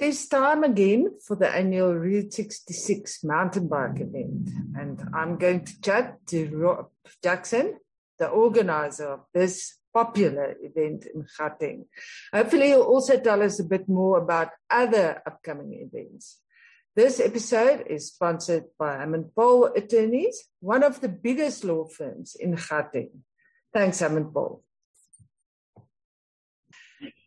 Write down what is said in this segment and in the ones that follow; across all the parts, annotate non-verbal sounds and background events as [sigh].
It is time again for the annual Route 66 mountain bike event, and I'm going to chat to Rob Jackson, the organizer of this popular event in Gauteng. Hopefully, he'll also tell us a bit more about other upcoming events. This episode is sponsored by Hammond Pole Attorneys, one of the biggest law firms in Gauteng. Thanks, Hammond Pole.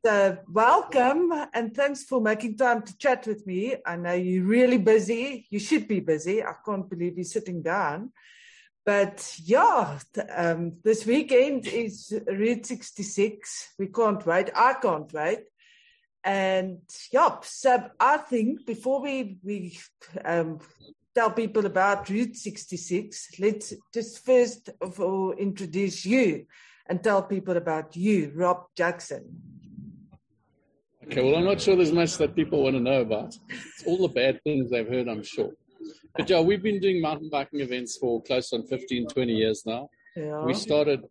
So, welcome and thanks for making time to chat with me. I know you're really busy. You should be busy. I can't believe you're sitting down. But yeah, um, this weekend is Route 66. We can't wait. I can't wait. And yeah, so I think before we we um, tell people about Route 66, let's just first of all introduce you and tell people about you, Rob Jackson. Okay, well, I'm not sure there's much that people want to know about. It's all the bad things they've heard, I'm sure. But yeah, we've been doing mountain biking events for close on 15, 20 years now. Yeah. We started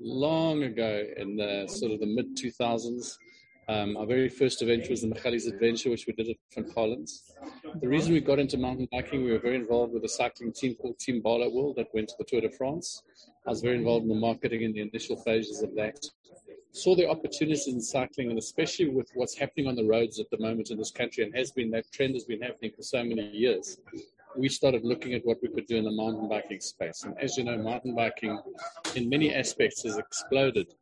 long ago in the sort of the mid 2000s. Um, our very first event was the Michali's Adventure, which we did at Van Collins. The reason we got into mountain biking, we were very involved with a cycling team called Team Barloworld that went to the Tour de France. I was very involved in the marketing in the initial phases of that saw the opportunities in cycling, and especially with what's happening on the roads at the moment in this country, and has been that trend has been happening for so many years. We started looking at what we could do in the mountain biking space, and as you know, mountain biking, in many aspects, has exploded.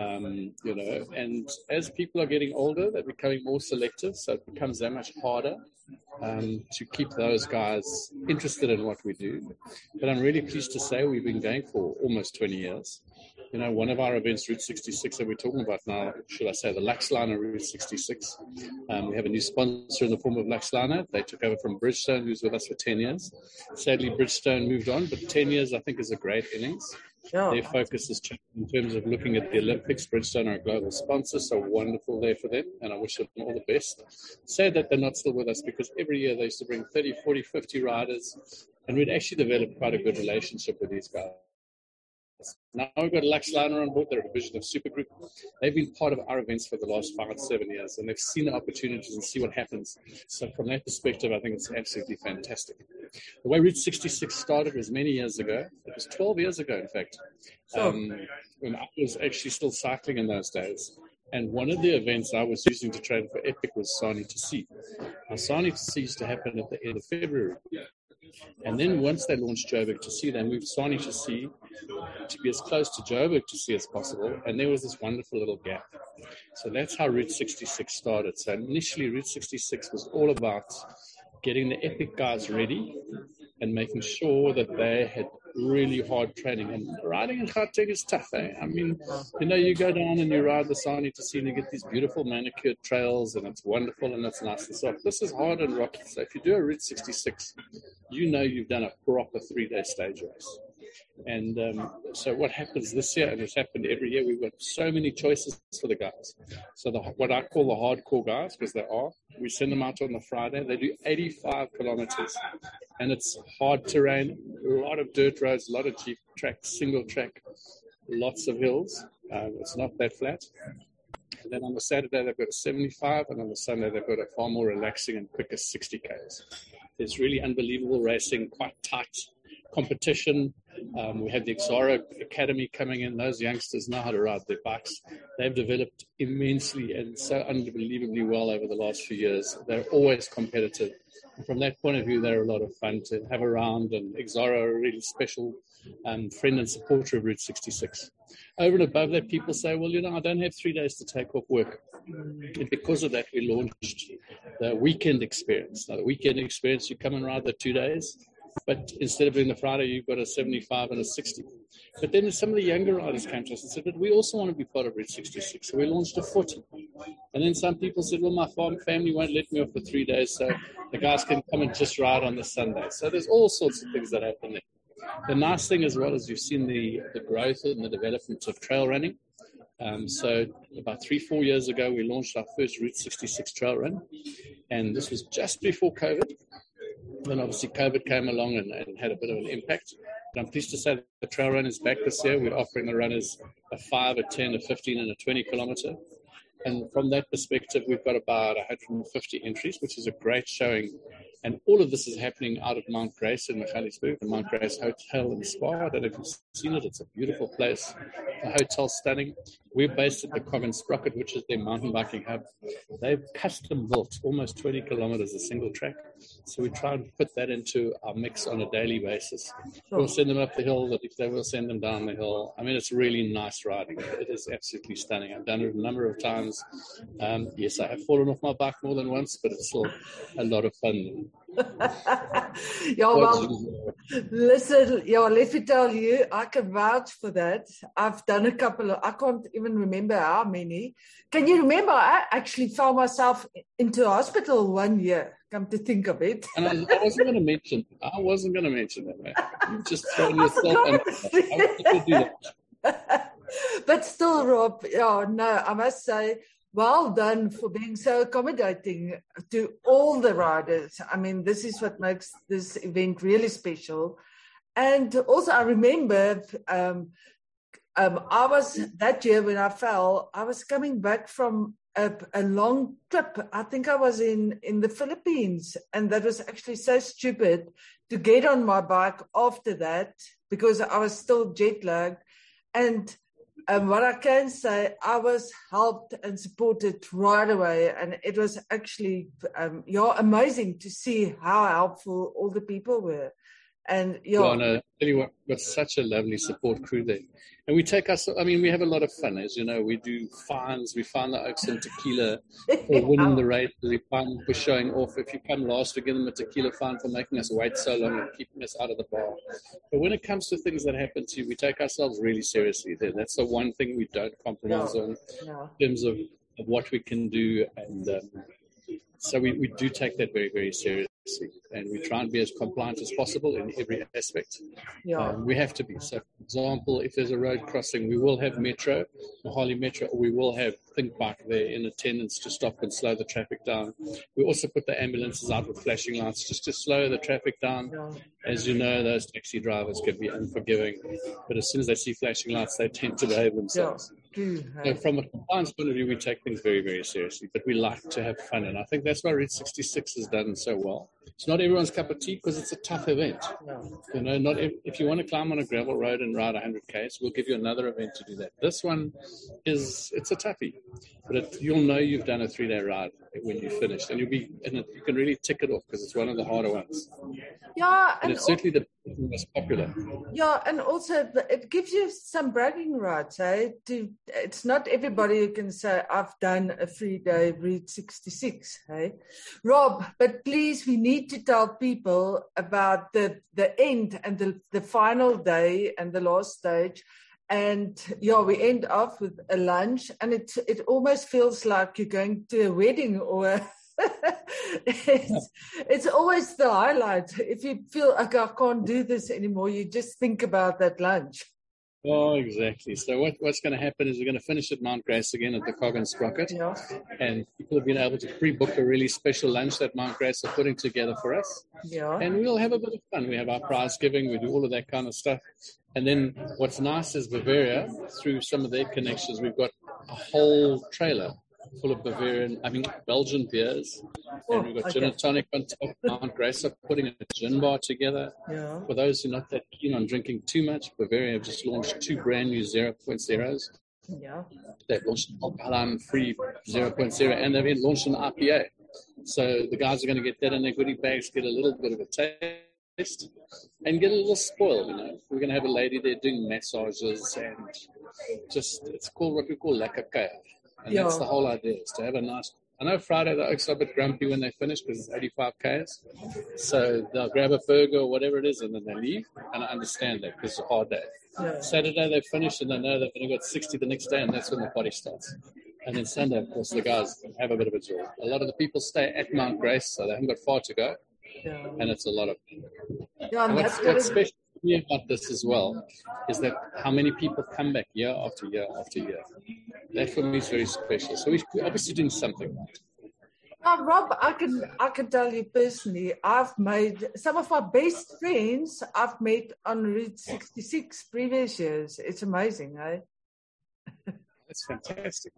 Um, you know, and as people are getting older, they're becoming more selective, so it becomes that much harder um, to keep those guys interested in what we do. But I'm really pleased to say we've been going for almost 20 years you know, one of our events, Route 66, that we're talking about now, should I say, the Luxliner Route 66. Um, we have a new sponsor in the form of Luxliner. They took over from Bridgestone, who's with us for 10 years. Sadly, Bridgestone moved on, but 10 years, I think, is a great innings. Their focus is in terms of looking at the Olympics. Bridgestone are a global sponsor, so wonderful there for them, and I wish them all the best. Sad that they're not still with us because every year they used to bring 30, 40, 50 riders, and we'd actually developed quite a good relationship with these guys. Now we've got Luxliner on board. They're a division of Supergroup. They've been part of our events for the last five, seven years, and they've seen the opportunities and see what happens. So from that perspective, I think it's absolutely fantastic. The way Route 66 started was many years ago. It was 12 years ago, in fact, um, when I was actually still cycling in those days. And one of the events I was using to train for Epic was Sani to Sea. Now, Sani to Sea used to happen at the end of February. And then once they launched Joburg to Sea, they moved Sani to Sea to be as close to Joburg to Sea as possible. And there was this wonderful little gap. So that's how Route 66 started. So initially, Route 66 was all about getting the epic guys ready and making sure that they had really hard training. And riding in Gauteng is tough, eh? I mean, you know, you go down and you ride the Sani to Sea and you get these beautiful manicured trails and it's wonderful and it's nice and soft. This is hard and rocky. So if you do a Route 66, you know you've done a proper three-day stage race. And um, so what happens this year, and it's happened every year, we've got so many choices for the guys. So the, what I call the hardcore guys, because they are, we send them out on the Friday. They do 85 kilometers, and it's hard terrain, a lot of dirt roads, a lot of jeep tracks, single track, lots of hills. Um, it's not that flat. And then on the Saturday, they've got a 75, and on the Sunday, they've got a far more relaxing and quicker 60 Ks. It's really unbelievable racing, quite tight competition. Um, we have the Exxaro Academy coming in. Those youngsters know how to ride their bikes. They've developed immensely and so unbelievably well over the last few years. They're always competitive. And from that point of view, they're a lot of fun to have around. And Exxaro are a really special um, friend and supporter of Route 66. Over and above that, people say, well, you know, I don't have three days to take off work. And because of that, we launched the weekend experience. Now, the weekend experience, you come and ride the two days but instead of doing the Friday, you've got a 75 and a 60. But then some of the younger riders came to us and said, but we also want to be part of Route 66. So we launched a 40. And then some people said, well, my farm family won't let me off for three days, so the guys can come and just ride on the Sunday. So there's all sorts of things that happen there. The nice thing as well is you've seen the, the growth and the development of trail running. Um, so about three, four years ago, we launched our first Route 66 trail run, and this was just before COVID. Then obviously COVID came along and, and, had a bit of an impact. But I'm pleased to say that the trail run is back this year. We're offering the runners a 5, a 10, a 15, and a 20 kilometer. And from that perspective, we've got about 150 entries, which is a great showing. And all of this is happening out of Mount Grace in Magaliesburg, the Mount Grace Hotel and Spa. I don't know if you've seen it. It's a beautiful place. The hotel's stunning. We're based at the and Sprocket, which is their mountain biking hub. They've custom built almost 20 kilometers a single track. So we try and put that into our mix on a daily basis. We'll send them up the hill, but they will send them down the hill. I mean, it's really nice riding. It is absolutely stunning. I've done it a number of times. Um, yes, I have fallen off my bike more than once, but it's still a lot of fun. [laughs] yeah, well, listen, yeah, let me tell you, I can vouch for that. I've done a couple of, I can't even remember how many. Can you remember? I actually found myself into hospital one year, come to think of it. and I, I wasn't going to mention, I wasn't going to mention that, man. You just thrown yourself under. but still, Rob, yeah, no, I must say, well done for being so accommodating to all the riders. I mean, this is what makes this event really special. And also, I remember um, um, I was that year when I fell, I was coming back from a, a, long trip. I think I was in, in the Philippines, and that was actually so stupid to get on my bike after that because I was still jet lagged. And um, what I can say, I was helped and supported right away, and it was actually um, yeah amazing to see how helpful all the people were. And yeah, well, no, tell you what, we've got such a lovely support crew there, and we take us. I mean, we have a lot of fun, as you know. We do fines. We find the Oaks and tequila for [laughs] winning the race. We find for showing off. If you come last, we give them a tequila fine for making us wait so long and keeping us out of the bar. But when it comes to things that happen to you, we take ourselves really seriously. There, that's the one thing we don't compromise no, on no. in terms of, of what we can do and. Um, so we, we do take that very, very seriously and we try and be as compliant as possible in every aspect. Yeah. Um, we have to be. So, for example, if there's a road crossing, we will have Metro, Harley Metro, or we will have Think Bike there in attendance to stop and slow the traffic down. We also put the ambulances out with flashing lights just to slow the traffic down. As you know, those taxi drivers can be unforgiving, but as soon as they see flashing lights, they tend to behave themselves. Yeah. Mm-hmm. So from a compliance point of view, we take things very, very seriously, but we like to have fun. And I think that's why Route 66 has done so well. It's not everyone's cup of tea because it's a tough event. You know, not if, if, you want to climb on a gravel road and ride 100 k's, we'll give you another event to do that. This one is it's a toughie, but it, you'll know you've done a three day ride when you finish, and you'll be and it, you can really tick it off because it's one of the harder ones. Yeah, and, and it's certainly the popular. Yeah, and also it gives you some bragging rights. Eh? To, it's not everybody who can say I've done a three day Route 66. Hey, Rob, but please, we need to tell people about the the end and the the final day and the last stage and yeah, we end off with a lunch, and it it almost feels like you're going to a wedding or. [laughs] it's, it's always the highlight. If you feel like I can't do this anymore, you just think about that lunch. Oh, exactly. So what, what's going to happen is we're going to finish at Mount Grace again at the Cog and Sprocket. Yeah. And people have been able to pre-book a really special lunch that Mount Grace are putting together for us. Yeah. And we'll have a bit of fun. We have our prize giving. We do all of that kind of stuff. And then what's nice is Bavaria, through some of their connections, we've got a whole trailer full of Bavarian, I mean, Belgian beers. Oh, and we've got okay. gin and tonic on top. Mount Grace are putting a gin bar together. Yeah. For those who are not that keen on drinking too much, Bavaria have just launched two brand new 0.0s. Yeah. They've launched alcohol free 0.0 and they've launched an IPA. So the guys are going to get that in their goodie bags, get a little bit of a taste, and get a little spoiled. You know, we're going to have a lady there doing massages and just it's called what we call kuier. And yeah. that's the whole idea is to have a nice. I know Friday the Oaks are a bit grumpy when they finish because it's 85 Ks. So they'll grab a burger or whatever it is and then they leave. And I understand that because it's a hard day. Yeah. Saturday they finish and they know they've only got 60 the next day and that's when the party starts. And then Sunday, of course, the guys have a bit of a joy. A lot of the people stay at Mount Grace, so they haven't got far to go. Yeah. And it's a lot of. Yeah, and what's, what's special me about this as well is that how many people come back year after year after year. That for me is very special. So we're obviously doing something right. Rob, I can I can tell you personally, I've made some of my best friends I've met on Route 66 previous years. It's amazing, eh? That's fantastic.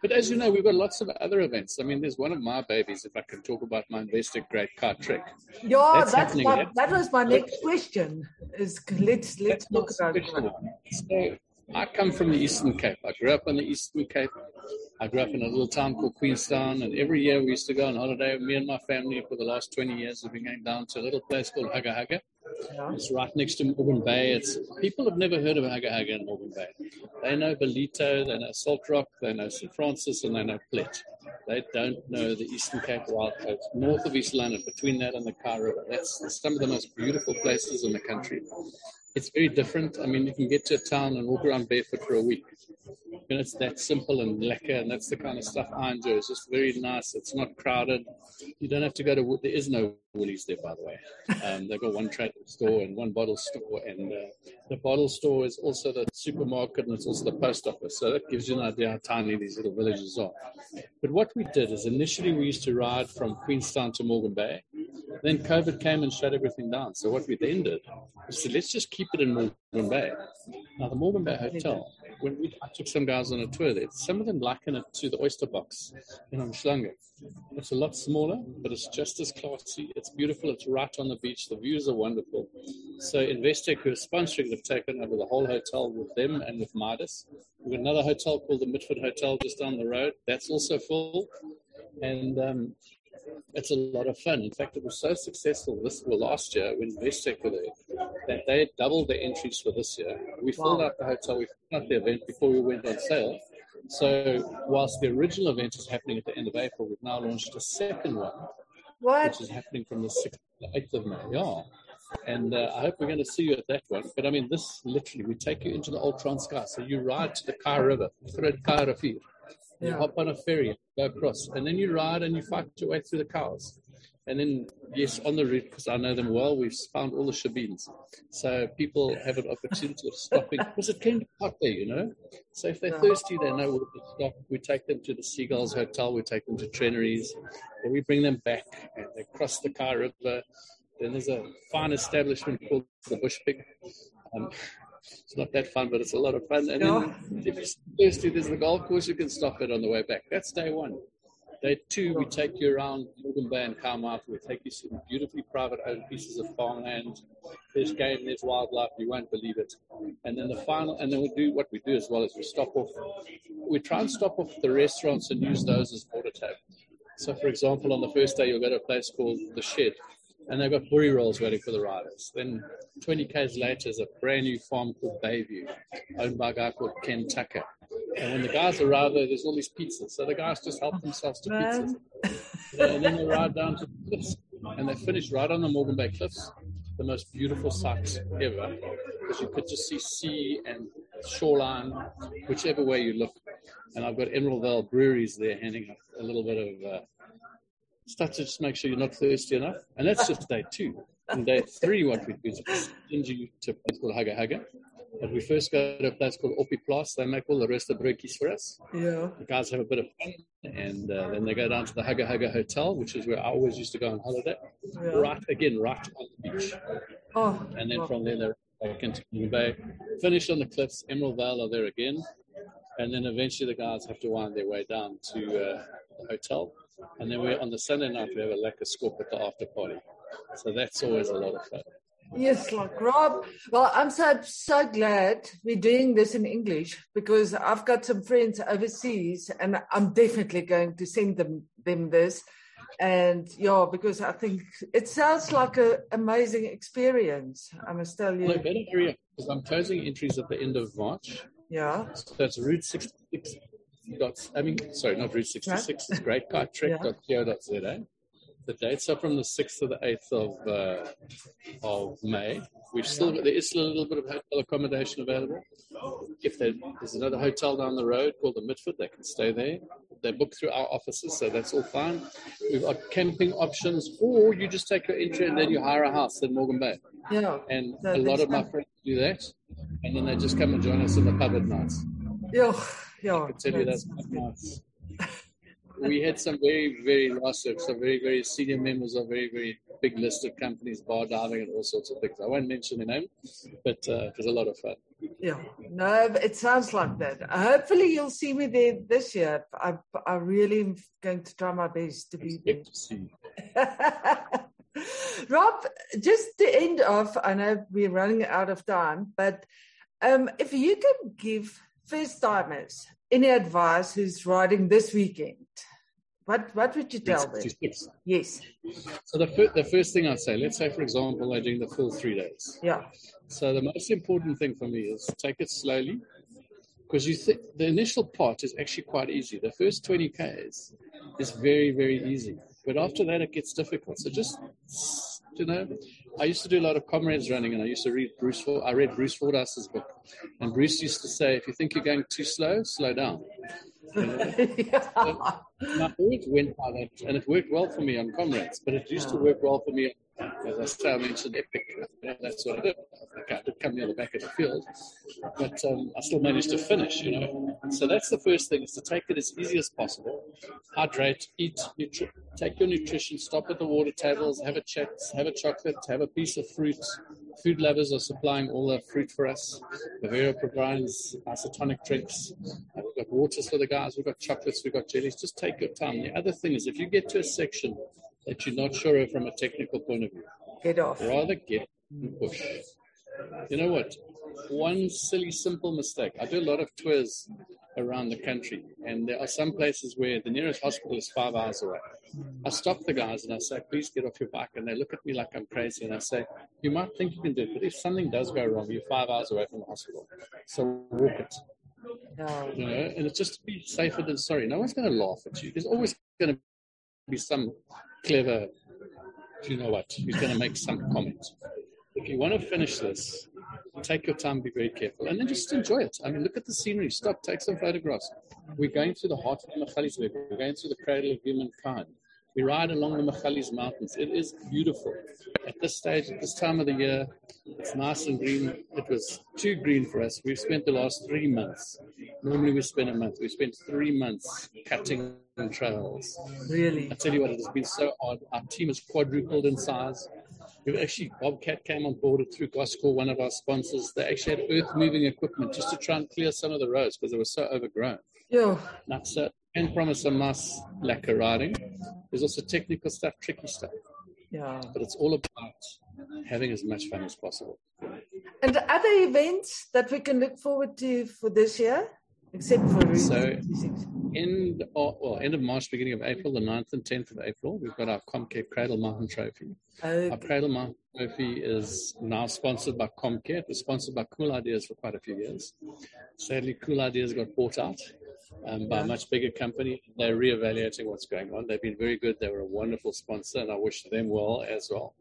But as you know, we've got lots of other events. I mean, there's one of my babies, if I can talk about my Investec Great Kei Trek. Yeah, that's, that's my, that was my next question. Is let's let's talk about So I come from the Eastern Cape. I grew up in the Eastern Cape. I grew up in a little town called Queenstown, and every year we used to go on holiday. Me and my family, for the last 20 years, have been going down to a little place called Haga Haga. It's right next to Morgan Bay. It's people have never heard of Haga Haga in Morgan Bay. They know Ballito, they know Salt Rock, they know St Francis, and they know Plet. They don't know the Eastern Cape Wild Coast, north of East London, between that and the Kei River. That's some of the most beautiful places in the country. It's very different. I mean, you can get to a town and walk around barefoot for a week. Know, it's that simple and lekker, and that's the kind of stuff I enjoy. It's just very nice. It's not crowded. You don't have to go to. There is no Woolies there, by the way. Um, they've got one trade store and one bottle store, and uh, the bottle store is also the supermarket and it's also the post office. So that gives you an idea how tiny these little villages are. But what we did is initially we used to ride from Queenstown to Morgan Bay. Then COVID came and shut everything down. So what we then did was said, let's just keep it in Morgan Bay. Now the Morgan Bay Hotel when we, I took some guys on a tour there, some of them liken it to the oyster box in Umhlanga. It's a lot smaller, but it's just as classy. It's beautiful. It's right on the beach. The views are wonderful. So Investec, who is sponsoring, have taken over the whole hotel with them and with Midas. We've got another hotel called the Mitford Hotel just down the road. That's also full. And um, it's a lot of fun. In fact, it was so successful this well, last year when Investec were there that they doubled the entries for this year. We wow. filled out the hotel, we filled out the event before we went on sale. So, whilst the original event is happening at the end of April, we've now launched a second one, what? which is happening from the 6th to the 8th of May. Yeah. And uh, I hope we're going to see you at that one. But I mean, this literally, we take you into the old Transkei. So you ride to the Kei River, Thread Kei River. You yeah. hop on a ferry, go across, and then you ride and you fight your way through the cows. And then, yes, on the route, because I know them well, we've found all the shebeens. So people have an opportunity of stopping, because it can be hot there, you know. So if they're thirsty, they know where to stop. We take them to the Seagulls Hotel, we take them to Trennery's, then we bring them back, and they cross the Kei River. Then there's a fine establishment called the Bush Pig. Um, it's not that fun, but it's a lot of fun. And then if you're thirsty, there's the golf course you can stop it on the way back. That's day one. Day two, we take you around Morgan Bay and Carmarthen. We take you to beautifully private owned pieces of farmland. There's game, there's wildlife. You won't believe it. And then the final, and then we do what we do as well as we stop off. We try and stop off the restaurants and use those as water taps. So, for example, on the first day, you'll go to a place called The Shed, and they've got boerie rolls waiting for the riders. Then 20 k's later is a brand new farm called Bayview, owned by a guy called Ken Tucker. And when the guys arrive there, there's all these pizzas. So the guys just help themselves to pizzas. and then they ride down to the cliffs. And they finish right on the Morgan Bay Cliffs, the most beautiful sight ever. Because you could just see sea and shoreline, whichever way you look. And I've got Emerald Vale breweries there handing out a little bit of uh, stuff to just make sure you're not thirsty enough. And that's just day two. And day three, what we do is send you to a place called Haga Haga. But we first go to a place called Oppie Plus. They make all the rest of the broodjies for us. Yeah. The guys have a bit of fun. And uh, then they go down to the Haga Haga Hotel, which is where I always used to go on holiday. Yeah. Right, again, right on the beach. Oh. And then oh. from there, they're back into the Bay. Finish on the cliffs. Emerald Vale are there again. And then eventually the guys have to wind their way down to uh, the hotel. And then we on the Sunday night we have a lekker skop at the after party. So that's always a lot of fun. Yes, like Rob. Well, I'm so so glad we're doing this in English because I've got some friends overseas, and I'm definitely going to send them them this. And yeah, because I think it sounds like an amazing experience. I must tell you. No, better hurry because I'm closing entries at the end of March. Yeah. So that's Route 66 I mean, sorry, not Route 66, it's Great greatkeitrek.co.za. [laughs] Yeah. The dates are from the 6th to the 8th of uh, of May. We've still there is still a little bit of hotel accommodation available. If there's another hotel down the road called the Mitford, they can stay there. They book through our offices, so that's all fine. We've got camping options, or you just take your entry and then you hire a house in Morgan Bay. Yeah, and a lot of my friends do that, and then they just come and join us in the pub at nights. Yeah, yeah. I can tell you that's nice. we had some very, very last some very, very senior members of very, very big listed companies, bar diving, and all sorts of things. I won't mention the name, but uh, it was a lot of fun. Yeah, no, it sounds like that. Hopefully, you'll see me there this year. I, I really am going to try my best to be there. To [laughs] Rob, just the end of, I know we're running out of time, but um, if you can give first timers any advice who's riding this weekend, what what would you tell them? Yes. So the fir- the first thing I'd say, let's say for example they're doing the full three days. Yeah. So the most important thing for me is take it slowly, because you think the initial part is actually quite easy. The first 20 k's is very very easy, but after that it gets difficult. So just you know, I used to do a lot of comrades running, and I used to read Bruce. Ford, I read Bruce Fordyce's book, and Bruce used to say, "If you think you're going too slow, slow down." You know? yeah. so I always went by that, and it worked well for me on comrades. But it used to work well for me as I say, I mentioned epic. That's what I did. I did come near the back of the field, but um, I still managed to finish. You know, so that's the first thing: is to take it as easy as possible. Hydrate, eat, nutri- take your nutrition. Stop at the water tables, have a chat, have a chocolate, have a piece of fruit. Food lovers are supplying all the fruit for us. Bavaria provides isotonic drinks. We've got waters for the guys. We've got chocolates. We've got jellies. Just take your time. The other thing is, if you get to a section that you're not sure of from a technical point of view. Get off. Rather get and push. You know what? One silly, simple mistake. I do a lot of tours around the country, and there are some places where the nearest hospital is five hours away. I stop the guys and I say, please get off your bike. And they look at me like I'm crazy. And I say, you might think you can do it, but if something does go wrong, you're five hours away from the hospital. So walk it. No. You know, and it's just to be safer than sorry. No one's going to laugh at you. There's always going to be some clever, you know what, who's going to make some comment. If you want to finish this, take your time, be very careful, and then just enjoy it. I mean, look at the scenery, stop, take some photographs. We're going through the heart of the Magaliesberg, we're going through the cradle of humankind. We ride along the Magalies Mountains. It is beautiful. At this stage, at this time of the year, it's nice and green. It was too green for us. We've spent the last three months. Normally we spend a month. We spent three months cutting trails. Really? I tell you what, it has been so odd. Our team has quadrupled in size. We've actually, Bobcat came on board through Goscor, one of our sponsors. They actually had earth moving equipment just to try and clear some of the roads because they were so overgrown. Yeah. That's it can promise a nice lacquer riding. There's also technical stuff, tricky stuff. Yeah. But it's all about having as much fun as possible. And other events that we can look forward to for this year, except for so end of, well end of March, beginning of April, the 9th and 10th of April, we've got our Compcare Cradle Mountain Trophy. Okay. Our Cradle Mountain Trophy is now sponsored by Compcare. It was sponsored by Cool Ideas for quite a few years. Sadly, Cool Ideas got bought out um, by a much bigger company. They're reevaluating what's going on. They've been very good. They were a wonderful sponsor, and I wish them well as well.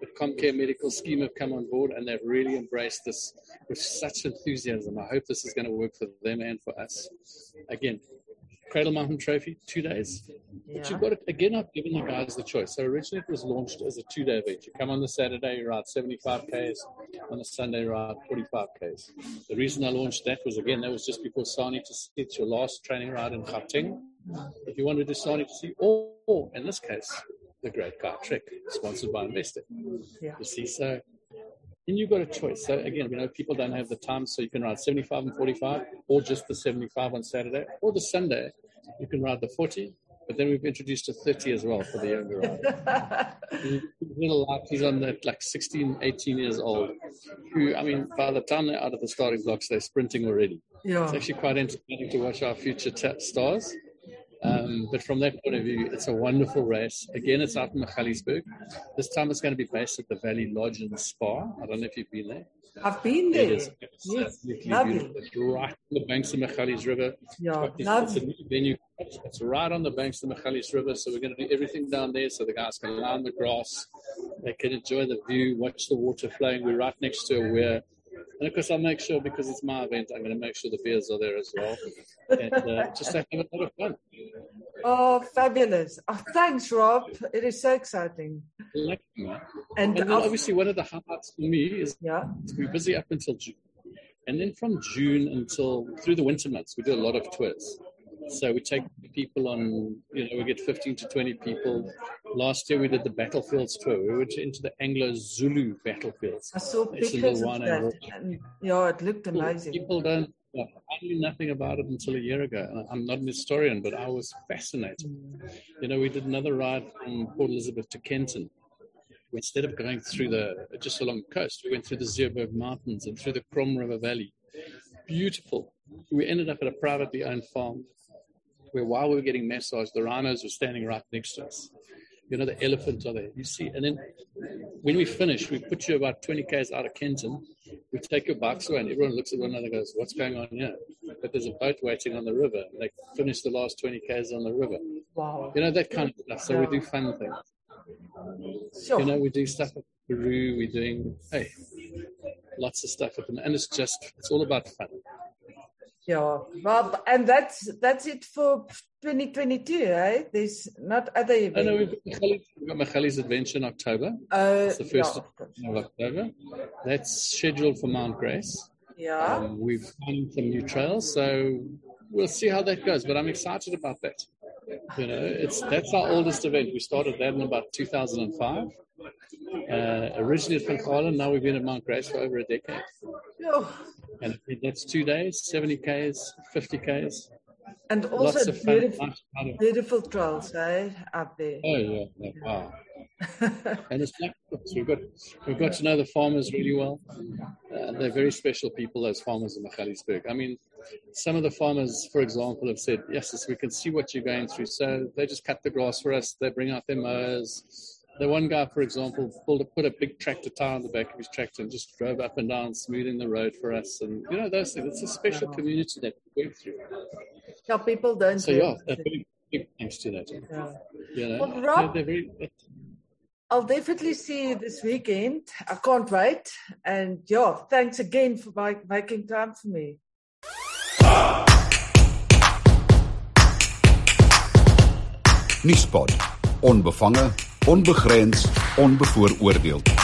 But Compcare Medical Scheme have come on board, and they've really embraced this with such enthusiasm. I hope this is going to work for them and for us. Again, Cradle Mountain Trophy, two days. Yeah. But you've got to, again, I've given the guys the choice. So originally it was launched as a two day event. You come on the Saturday, you ride 75 Ks. On the Sunday, you ride 45 Ks. The reason I launched that was, again, that was just before Sani to Sea it's your last training ride in Gauteng. If you want to do Sani to Sea, or, or in this case, the Great Kei Trek, sponsored by Investec. Yeah. You see, so and you've got a choice. So again, you know, people don't have the time, so you can ride 75 and 45, or just the 75 on Saturday, or the Sunday, you can ride the 40. But then we've introduced a 30 as well for the younger rider. [laughs] little lad, he's on that like 16, 18 years old. Who, I mean, by the time they're out of the starting blocks, they're sprinting already. Yeah. It's actually quite entertaining to watch our future stars. Um, but from that point of view, it's a wonderful race. Again, it's out in Magaliesberg. This time it's going to be based at the Valley Lodge and Spa. I don't know if you've been there. I've been there. It is yes, lovely. It's right on the banks of Magalies River. Yeah, it's, lovely. It's a new venue. It's right on the banks of the Magalies River, so we're going to do everything down there so the guys can lie on the grass. They can enjoy the view, watch the water flowing. We're right next to a weir. And of course, I'll make sure because it's my event, I'm going to make sure the beers are there as well, and uh, just have a lot of fun. Oh, fabulous! Oh, thanks, Rob. It is so exciting. Man. And, and obviously, one of the highlights for me is yeah. to be busy up until June, and then from June until through the winter months, we do a lot of tours. So we take people on, you know, we get 15 to 20 people Last year we did the battlefields tour. We went into the Anglo Zulu battlefields. I saw pictures of that. And, yeah, it looked amazing. People don't. I knew nothing about it until a year ago. I'm not an historian, but I was fascinated. Mm. You know, we did another ride from Port Elizabeth to Kenton. Instead of going through the just along the coast, we went through the Zuurberg Mountains and through the Krom River Valley. Beautiful. We ended up at a privately owned farm where while we were getting massaged, the rhinos were standing right next to us you know, the elephants are there. You see, and then when we finish, we put you about 20 k's out of Kenton. We take your bikes away, and everyone looks at one another and goes, What's going on here? But there's a boat waiting on the river. And they finish the last 20 k's on the river. Wow. You know, that kind of stuff. So we do fun things. Sure. You know, we do stuff at Peru. We're doing, hey, lots of stuff at them. And it's just, it's all about fun. Yeah, well, and that's that's it for 2022, eh? There's not other events. I know we've got Michali's Adventure in October. Uh, it's the first yeah, of October. That's scheduled for Mount Grace. Yeah. Um, we've found some new trails, so we'll see how that goes. But I'm excited about that. You know, it's that's our oldest event. We started that in about 2005. Uh, originally at Van now we've been at Mount Grace for over a decade. And that's two days, 70 Ks, 50 Ks. And also beautiful, beautiful trails, eh, up there. Oh, yeah. yeah. Wow. [laughs] and it's black We've got, we've got to know the farmers really well. Uh, they're very special people, those farmers in Magaliesburg. I mean, some of the farmers, for example, have said, yes, we can see what you're going through. So they just cut the grass for us. They bring out their mowers the one guy, for example, pulled a, put a big tractor tire on the back of his tractor and just drove up and down, smoothing the road for us. And you know those things. It's a special community that we go through. Yeah, people don't. So yeah, a big, big thanks to that. Yeah. You know, well, Rob, they're, they're very, I'll definitely see you this weekend. I can't wait. And yeah, thanks again for making time for me. Nuuspot, onbevange onbegrens, onbevooroordeeld.